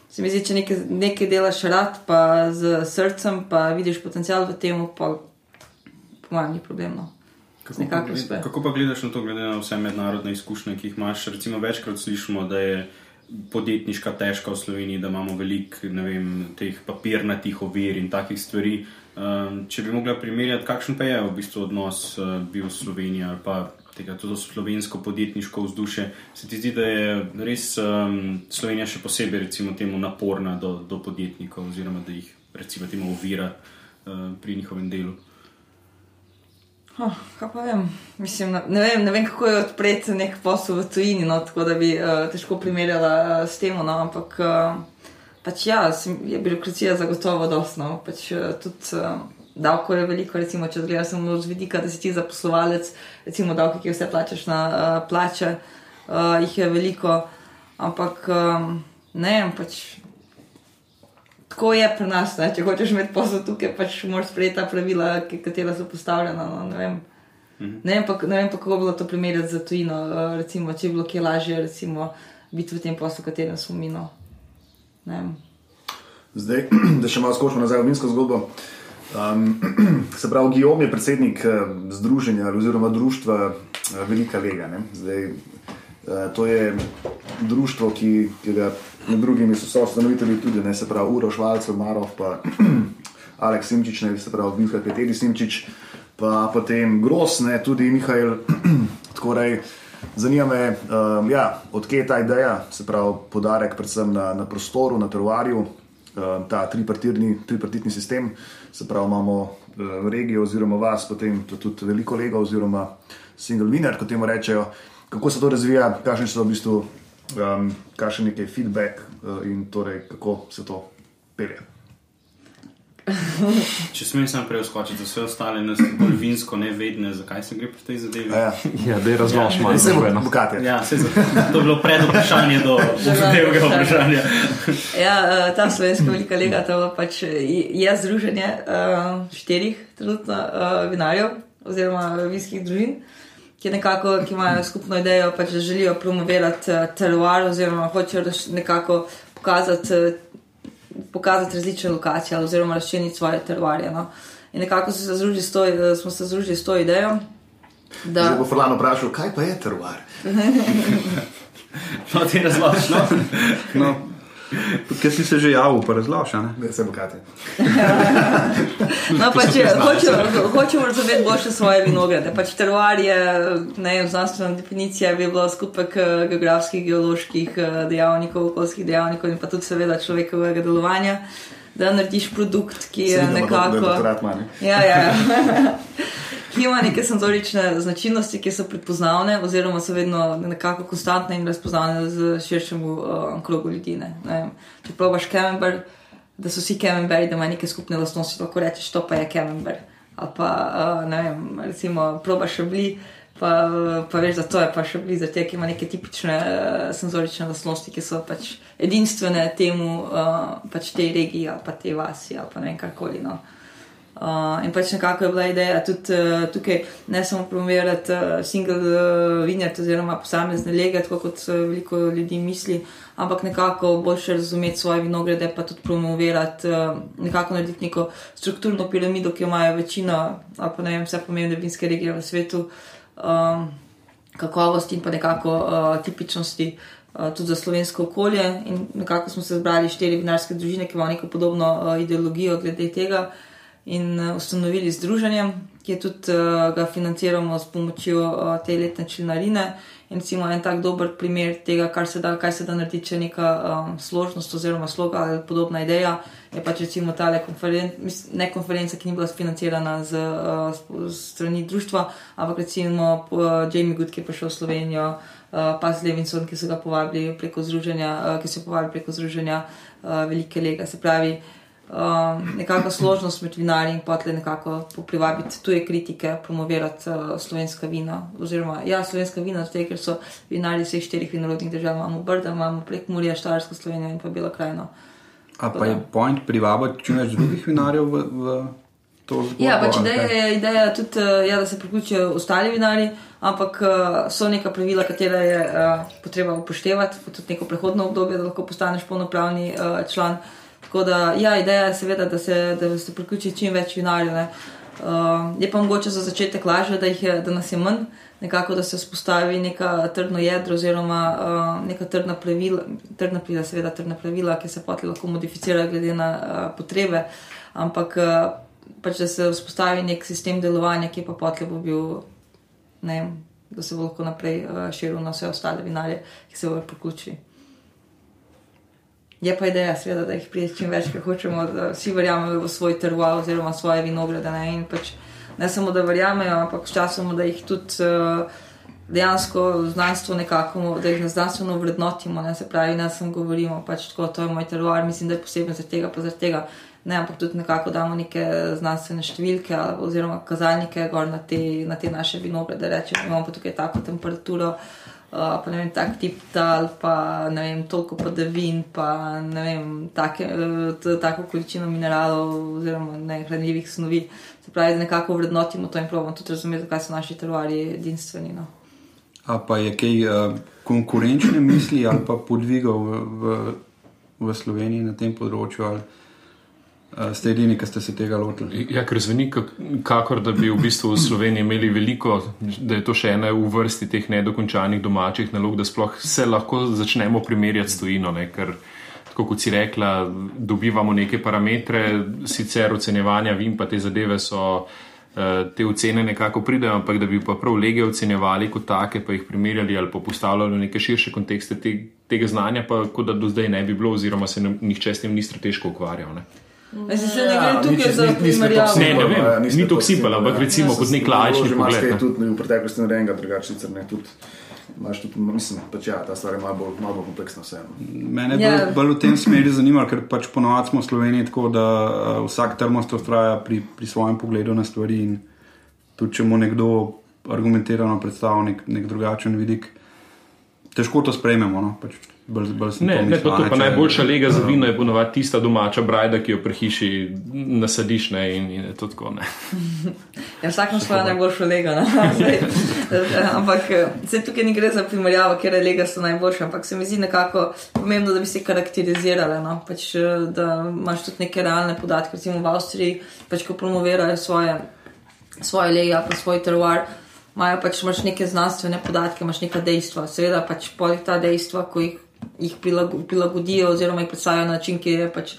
se mi zdi, če nekaj, nekaj delaš rad, pa z srcem, pa vidiš potencial v tem, pa po mojem ni problemno. Kako pa, gled, kako pa gledaš na to, glede na vse mednarodne izkušnje, ki jih imaš? Recimo, večkrat slišimo, da je podjetniška težka v Sloveniji, da imamo veliko teh papirnatih ovir in takih stvari. Um, če bi mogla primerjati, kakšen pa je v bistvu odnos uh, bil Slovenija ali pa tega tudi slovensko podjetniško vzdušje, se ti zdi, da je res um, Slovenija še posebej recimo, temu naporna do, do podjetnikov oziroma da jih recimo temu ovira uh, pri njihovem delu? Oh, kaj pa vem? Mislim, ne, vem, ne vem, kako je odpreti nek posel v tujini, no, tako da bi uh, težko primerjala uh, s tem. No, ampak uh, pač ja, sem, je birokracija zagotovo dostno. Pač, uh, tudi uh, davko je veliko, recimo, če gledaš samo z vidika, da si ti zaposlovalec, recimo davke, ki vse plačaš na uh, plače, uh, jih je veliko. Ampak um, ne vem, pač tako je pri nas. Ne? Če hočeš imeti posel tukaj, pač moraš sprejeti ta pravila, ki so postavljena. No? Ne, vem. Mhm. Ne, vem pa, ne vem pa, kako bi bilo to primerjati za tujino. Uh, recimo, če bi bilo kje lažje recimo, biti v tem poslu, v katerem smo mi. No. Zdaj, [CLEARS THROAT] da še malo skočimo nazaj v minsko zgodbo. Um, [CLEARS THROAT] se pravi, Gijom je predsednik uh, združenja oziroma društva uh, Velika Lega. Zdaj, uh, to je društvo, ki, ki ga med drugim so soustanovitelji tudi, ne se pravi, Uro Švalcev, Marov, pa [CLEARS THROAT] Aleks Simčič, ne se pravi, Vinka Peteri Simčič, pa potem Grosne, tudi Mihajl. [CLEARS THROAT] Torej, zanima me, um, ja, odkje je ta ideja, se pravi, podarek predvsem na, na prostoru, na terovarju, um, ta tripartitni sistem, se pravi, imamo um, regijo oziroma vas, potem tudi veliko lega oziroma single winner, kot temu rečejo. Kako se to razvija, kakšni so v bistvu um, kakšen je feedback uh, in torej, kako se to pelje. Če smem samo preoskočiti, da vse ostale nas bolj vinsko ne vedne, zakaj se gre pri tej zadevi. Ja, ja da je razlož malo. Se bo bogate. Ja, se to je bilo pred vprašanje do [LAUGHS] zadevnega vprašanja. Ja, uh, ta slovenska velika lega, to pač je združenje uh, štirih trenutno uh, vinarjev oziroma vinskih družin ki, nekako, ki imajo skupno idejo, pač, želijo promovirati uh, teroar, oziroma hočejo nekako pokazati, uh, pokazati različne lokacije, oziroma razčleniti svoje teroarje. No. In nekako se to, uh, smo se združili s to idejo. Da Zdaj bo Fulano vprašal, kaj pa je teroar? [LAUGHS] no, ti razložiš. No? no. Kaj si se že javil, pa razloži? Ne, se bogati. no, pač, hočemo, hočemo razumeti boljše svoje vinograde. Pač teroar je, ne vem, znanstvena definicija, bi bilo skupek eh, geografskih, geoloških eh, dejavnikov, okoljskih dejavnikov in pa tudi seveda človekovega delovanja. Da narediš produkt, ki je nekako. Ja, ja. Ki ima neke senzorične značilnosti, ki so prepoznavne, oziroma so vedno nekako konstantne in razpoznavne z širšemu uh, krogu ljudi. Ne? Ne Če probaš Kemember, da so vsi Kememberi, da imajo neke skupne lastnosti, lahko rečeš, to pa je Kemember. Ali pa, uh, ne vem, recimo, probaš bli, Pa, pa veš, da to je pa še blizu tega, ki ima neke tipične uh, senzorične lastnosti, ki so pač edinstvene temu, uh, pač tej regiji ali pa tej vasi ali pa ne vem karkoli. No. Uh, in pač nekako je bila ideja tudi uh, tukaj, ne samo promovirati uh, single uh, vinjard oziroma posamezne lege, tako kot uh, veliko ljudi misli, ampak nekako boljše razumeti svoje vinograde, pa tudi promovirati, uh, nekako narediti neko strukturno piramido, ki jo imajo večina, ali pa ne vem, vse pomembne vinske regije v svetu, um, kakovosti in pa nekako uh, tipičnosti. Uh, tudi za slovensko okolje, in nekako smo se zbrali štiri vinarske družine, ki imajo neko podobno uh, ideologijo glede tega, in uh, ustanovili združenje, ki tudi uh, ga financiramo s pomočjo uh, te letne členarine. In recimo en tak dober primer tega, kar se da, kaj se da narediti, če neka um, složnost oziroma sloga ali podobna ideja, je pač recimo ta konferenca, ne konferenca, ki ni bila financirana z, uh, z strani društva, ampak recimo uh, Jamie Good, ki je prišel v Slovenijo, uh, pa z Levinson, ki so ga povabili preko združenja, uh, ki so povabili preko združenja uh, Velike Lega. Se pravi, um, nekako složnost med vinarji in potle nekako privabiti tuje kritike, promovirati uh, slovenska vina. Oziroma, ja, slovenska vina, zato ker so vinarji vseh štirih vinorodnih držav, imamo Brda, imamo prek Murija, Štajersko Slovenijo in pa Belo krajino. A pa je point privabiti čim več drugih vinarjev v, v to zgodbo? Ja, pač ideja je ideja tudi, uh, ja, da se priključijo ostali vinari, ampak uh, so neka pravila, katera je uh, potreba upoštevati, pa tudi neko prehodno obdobje, da lahko postaneš polnopravni uh, član. Tako da, ja, ideja je seveda, da se, da se priključi čim več vinarjev. Uh, je pa mogoče za začetek lažje, da, je, da nas je manj, nekako da se vzpostavi neka trdno jedro, oziroma uh, neka trdna pravila, trdna pravila, seveda trdna pravila, ki se potem lahko modificirajo glede na uh, potrebe, ampak uh, pač da se vzpostavi nek sistem delovanja, ki pa potem bo bil, ne vem, da se bo lahko naprej uh, širil na vse ostale vinarje, ki se bodo priključili. Je pa ideja, seveda, da jih prije čim več, ker hočemo, da vsi verjamejo v svoj terroir oziroma svoje vinograde. Ne? In pač ne samo, da verjamejo, ampak sčasoma, da jih tudi uh, dejansko znanstvo nekako, da jih znanstveno vrednotimo. Ne? Se pravi, ne samo govorimo, pač tako, to je moj terroir, mislim, da je poseben zaradi tega, pa zaradi tega. Ne, ampak tudi nekako damo neke znanstvene številke oziroma kazalnike gor na te, na te naše vinograde, rečemo, imamo pa tukaj tako temperaturo, pa ne vem, tak tip tal, pa ne vem, toliko padavin, pa ne vem, take, t- tako količino mineralov oziroma ne, hranljivih snovi. Se pravi, da nekako vrednotimo to in pravimo tudi razumeti, zakaj so naši terovarji edinstveni. No. A pa je kaj uh, konkurenčne misli ali pa podvigov v, v, Sloveniji na tem področju, ali ste edini, ki ste se tega lotili? Ja, ker zveni, kak- kakor da bi v bistvu v Sloveniji imeli veliko, da je to še ena v vrsti teh nedokončanih domačih nalog, da sploh se lahko začnemo primerjati s tujino. Ne? Ker, tako kot si rekla, dobivamo neke parametre, sicer ocenjevanja vin, pa te zadeve so. eh, Te ocene nekako pridejo, ampak da bi pa prav lege ocenjevali kot take, pa jih primerjali ali pa postavljali v neke širše kontekste te, tega znanja, pa kot da do zdaj ne bi bilo, oziroma se ne, nihče s tem ni strateško ukvarjal. Ne? Mislim, se ne Ja, gre tukaj za primerjavo. to Ne, ne simpel, vem, ja, ni to simpel, ampak ja. recimo kot nek laični pogled. kaj ne. tudi v preteklosti narejenega, drugače sicer ne. Tudi, imaš tudi, mislim, pač ja, ta stvar je malo bolj, malo bolj kompleksna vseeno. Mene je Ja. bolj, bolj v tem smeru zanimalo, ker pač ponovadi smo v Sloveniji tako, da uh, vsak termost ustraja pri, pri svojem pogledu na stvari. In tudi če mu nekdo argumentirano predstavlja nek, nek drugačen vidik, težko to sprejmemo. No? Pač bolj, bolj Ne, to ne, pa, to, pa najboljša lega za vino je ponovadi tista domača brajda, ki jo pri hiši nasadiš ne, in, in to tako. Ne. Ja, vsak ima svojo najboljšo lego. No? [LAUGHS] Zdaj, eh, ampak eh, se tukaj ne gre za primerjavo, ker je lega so najboljše, ampak se mi zdi nekako pomembno, da bi se karakterizirale. No? Pač, eh, da imaš tudi neke realne podatke, recimo v Avstriji, pač, ko promovirajo svoje, svoje lege pa svoj teroir. Imajo pač imaš neke znanstvene podatke, imaš neka dejstva. Seveda pač poleg ta dejstva, ko jih, jih prilago- prilagodijo oziroma jih predstavijo na način, ki je pač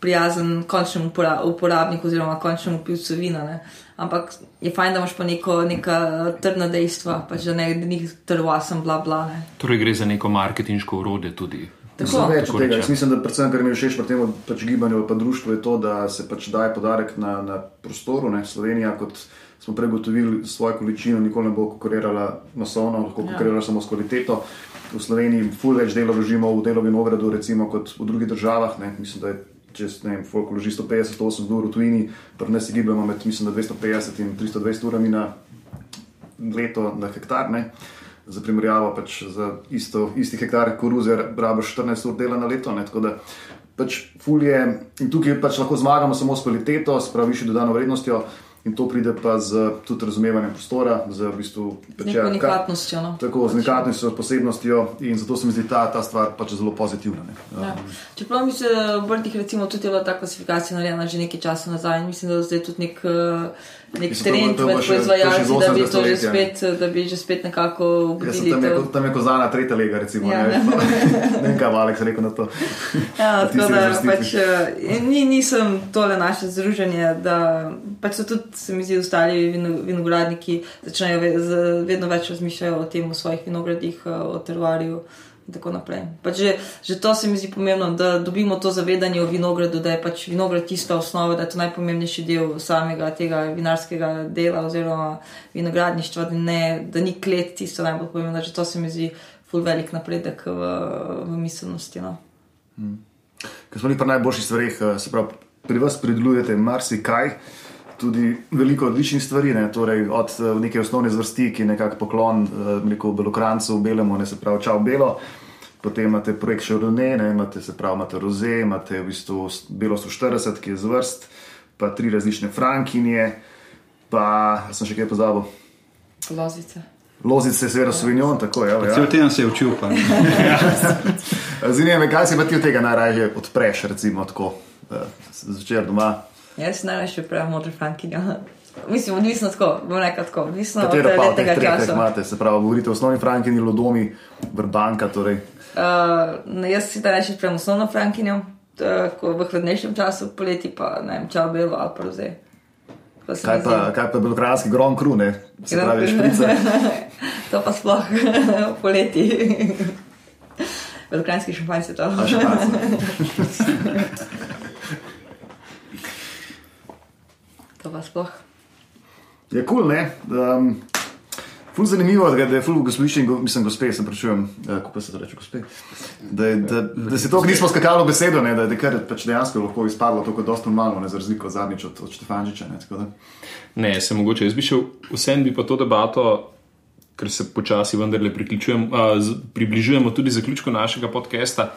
prijazen končnemu upora- uporabniku oziroma končnemu pivcu vina. Ne. Ampak je fajn, da imaš pa neko, neka trdna dejstva, pač da ne da ni trvasen, bla bla. Ne. Torej gre za neko marketinško urode tudi. Tako. Mislim, več Tako od tega. Jaz mislim, da predvsem, kar mi je všeč pri tem pač gibanju pa društvu, je to, da se pač daje podarek na, na prostoru. Ne. Slovenija, kot smo prej gotovili, svojo količino nikoli ne bo konkurirala masovno, lahko Ja. konkurirala samo s kvaliteto. V Sloveniji ful več dela vložimo v delo vinogradu, recimo kot v drugih državah. Ne. Mislim, da je čez ne vem, folk vloži 150-180 ur v tujini, pri nas je gibamo med mislim, da 250 in 320 urami na leto na hektar. Ne. Za primerjavo, pač za isto, isti hektar koruze rabiš 14 ur dela na leto. Ne, tako da pač fulje in tukaj pač lahko zmagamo samo s kvaliteto, s pravi višjo dodano vrednostjo. In to pride pa z tudi razumevanjem prostora, z v bistvu ja, unikatnostjo. No? Tako, z unikatnostjo, posebnostjo in zato se mi zdi ta, ta stvar pač zelo pozitivna. Ne. Ja. Čeprav mi se v Brtih, recimo, tudi je bila ta klasifikacija narejena že nekaj časa nazaj in mislim, da zdaj tudi nek. Uh, nek Mislim, trend to med to še proizvajalci, iz da bi 80. to že spet, da bi že spet nekako Ja, sem obudili. tam, je, to. tam je kozana tretja lega, recimo. Ja. Ja. [LAUGHS] Ne vem, kaj je Aleks rekel na to. Ja, tako da pač, eh, ni, nisem tole naše združenje, da pač so tudi, se mi zdi, ostali vino- vinogradniki začnejo ve, z, vedno več razmišljajo o tem, o svojih vinogradih, eh, o tervarju. In Tako naprej. Pač že, že to se mi zdi pomembno, da dobimo to zavedanje o vinogradu, da je pač vinograd tista osnova, da je to najpomembnejši del samega tega vinarskega dela oziroma vinogradništva, da, ne, da ni klet tisto najbolj pomembno. Že to se mi zdi ful velik napredek v, v miselnosti. No. Ker smo pri najboljših stvareh, eh, se pravi, pri vas pridelujete marsikaj, tudi veliko odličnih stvari, ne? torej od eh, neke osnovne zvrsti, ki je nekako poklon eh, rekel, belokrancu, belemu, ne se pravi, čau belo. Potem imate projekt Šorone, imate se pravi, imate roze, imate v bistvu belo 140, ki je zvrst, pa tri različne frankinje, pa sem še kaj pozabil. Lozice. Lozice, seveda, Sauvignon, tako je. Ja. Cel teden se je učil. Pa. [LAUGHS] Zanima me, kaj si pa ti od tega najraje odpreš, recimo tako, eh, zvečer doma. Jaz najraje pravim modro frankinjo. Mislim, odvisno tako, bom rekel tako, odvisno Katero od pa letnega teh treh teh časa. imate, se pravi, govorite o osnovni frankini, lodomi, vrbanka, torej. Uh, jaz si da rečem pravim osnovno frankinjo, tako v hladnejšem času, poleti pa ne vem, čau belo ali pa roze. Mi Kaj pa, kaj pa belokranski grom kru, ne? Se Grand pravi, Cru. šprice. [LAUGHS] to pa sploh [LAUGHS] poleti. [LAUGHS] Velikranski šampanjci to. A pa sploh. Je kul, cool, ne? Um, Ful zanimivo, da da je ful gospodišče in go, mislim, gospe, se pravičujem, eh, kako pa se to reče, gospe. Da, je- da, da se to nismo skakali v besedo, ne, da je kar pač dejansko lahko izpadlo tako dosta normalno, ne za razliko od zadnjič od, od Štefančiča. Ne, tako da. Ne, se mogoče. Jaz bi šel vsem bi pa to debato, ker se počasi vendarle z- približujemo tudi zaključku našega podcasta.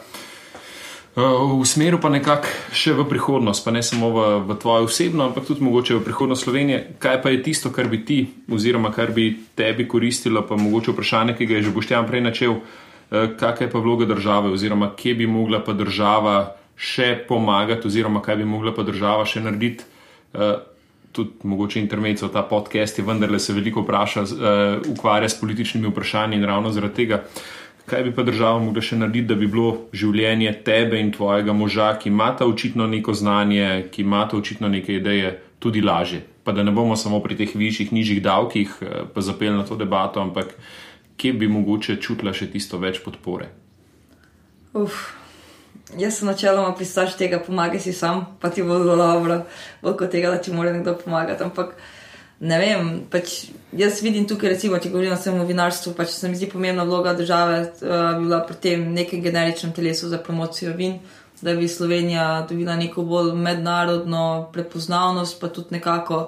A, V smeru pa nekako še v prihodnost, pa ne samo v, v tvojo osebno, ampak tudi mogoče v prihodnost Slovenije. Kaj pa je tisto, kar bi ti, oziroma kar bi tebi koristilo, pa mogoče vprašanje, ki ga je že Boštjan prej načel, eh, kakšna je pa vloga države, oziroma kje bi mogla pa država še pomagati, oziroma kaj bi mogla pa država še narediti. eh, tudi mogoče intermezzo, ta podcast je vendarle se veliko vpraša, uh, ukvarja s političnimi vprašanji in ravno zaradi tega, kaj bi pa država mogla še narediti, da bi bilo življenje tebe in tvojega moža, ki imata očitno neko znanje, ki imata očitno neke ideje, tudi lažje. Pa da ne bomo samo pri teh višjih, nižjih davkih, eh, pa zapeli na to debato, ampak kje bi mogoče čutila še tisto več podpore. Uf. Jaz sem načeloma pristaš tega, pomagaj si sam, pa ti bo zelo dobro, bolj kot tega, da ti mora nekdo pomagati. Ampak ne vem, pač jaz vidim tukaj, recimo, če govorim o samem vinarstvu, pač se mi zdi pomembna vloga države, uh, bi bila pri tem nekem generičnem telesu za promocijo vin, da bi Slovenija dobila neko bolj mednarodno prepoznavnost, pa tudi nekako.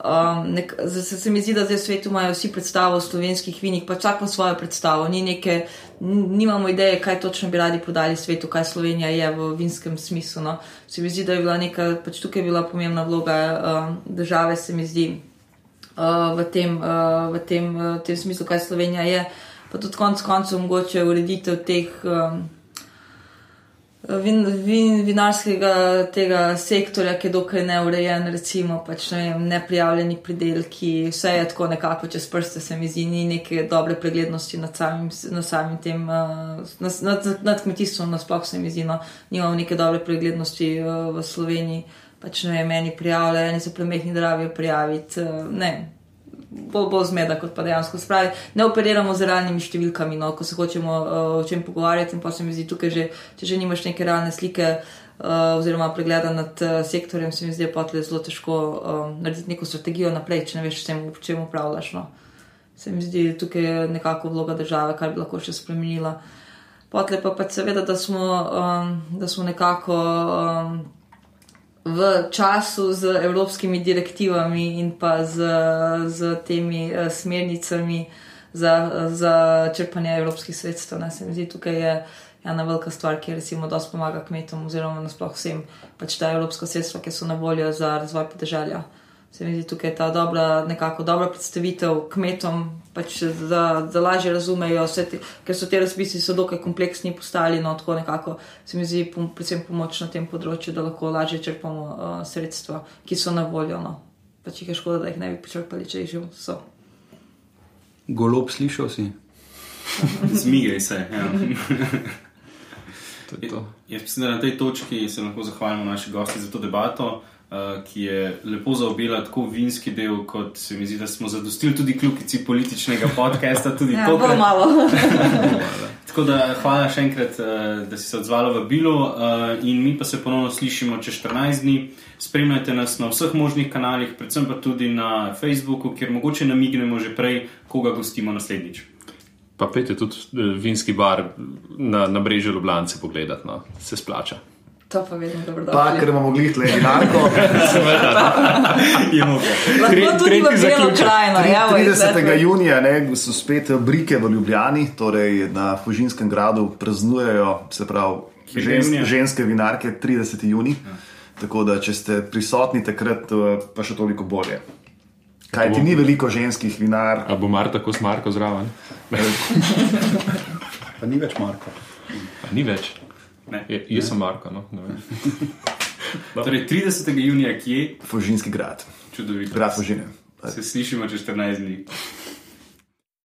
Um, nek, se, se mi zdi, da zdaj v svetu imajo vsi predstavo o slovenskih vinih, pa ima svojo predstavo. Ni neke, nimamo ideje, kaj točno bi radi podali svetu, kaj Slovenija je v vinskem smislu. No. Se mi zdi, da je bila neka, pač tukaj je bila pomembna vloga um, države, se mi zdi, uh, v, tem, uh, v tem, uh, tem smislu, kaj Slovenija je. Pa tudi konec koncev mogoče ureditev teh. Um, Vin, vin, vinarskega tega sektorja, ki je dokaj neurejen, recimo, pač, ne vem, neprijavljeni pridelki, vse je tako nekako čez prste, se mi zdi, ni neke dobre preglednosti nad samim, nad samim tem, nad, nad, nad kmetijstvom, nasploh se mi zdi, no, nimamo neke dobre preglednosti v Sloveniji, pač ne vem, meni prijavljajo, eni so premehni, da rabijo prijaviti, uh, ne. Bolj, bolj zmeda, kot pa dejansko. Spravi, ne operiramo z realnimi številkami, no, ko se hočemo uh, o čem pogovarjati. In pa se mi zdi tukaj, že, če že nimaš neke realne slike uh, oziroma pregleda nad uh, sektorjem, se mi zdi pa tle zelo težko uh, narediti neko strategijo naprej, če ne veš, čem, čem upravljaš. No. Se mi zdi tukaj je nekako vloga države, kar bi lahko še spremenila. Potle pa pač seveda, da smo, um, da smo nekako. Um, v času z evropskimi direktivami in pa z, z temi uh, smernicami za, za črpanje evropskih sredstev. Ne, se mi zdi, tukaj je ena velika stvar, ki recimo dosti pomaga kmetom oziroma nasploh vsem, pač ta evropska sredstva, ki so na voljo za razvoj podeželja. Se mi zdi tukaj ta dobra, nekako dobra predstavitev kmetom, pač da, da lažje razumejo, te, ker so te razpisi so dokaj kompleksni postali, no tako nekako se mi zdi pom, predvsem pomoč na tem področju, da lahko lažje črpamo uh, sredstva, ki so na voljo. No. Pač jih je škoda, da jih ne bi počrpali, če jih že so. Golob slišal si. Zmigaj se. Ja. To to. Jaz mislim, da na tej točki se lahko zahvalimo naši gosti za to debato, uh, ki je lepo zaobjela tako vinski del, kot se mi zdi, da smo zadostili tudi kljukici političnega podcasta. [LAUGHS] ja, tokrat. malo. [LAUGHS] tako da hvala še enkrat, uh, da si se odzvala v bilo uh, in mi pa se ponovno slišimo čez 14 dni. Spremljajte nas na vseh možnih kanalih, predvsem pa tudi na Facebooku, kjer mogoče namignemo že prej, koga gostimo naslednjič. Pa pejte tudi vinski bar na, na brežju Ljubljana pogledati, no. se splača. To pa vedno dobro. Pa, ker imamo glih tle vinarko. Lahko tudi v belo krajino. 30. junija ne, so spet brike v Ljubljani, torej na Fužinskem gradu praznujejo, se pravi, ženske, ženske vinarke 30. juni. Ja. Tako da, če ste prisotni takrat, pa še toliko bolje. Kaj ti ni veliko ženskih vinar? A bo mar tako s Marko zraven? [LAUGHS] pa ni več Marko. A ni več. Je, jaz sem Marko. No? [LAUGHS] torej, 30. junija, kje je? Fužinski grad. Čudovito. Grad Fužine. Se slišimo čez 14 dni.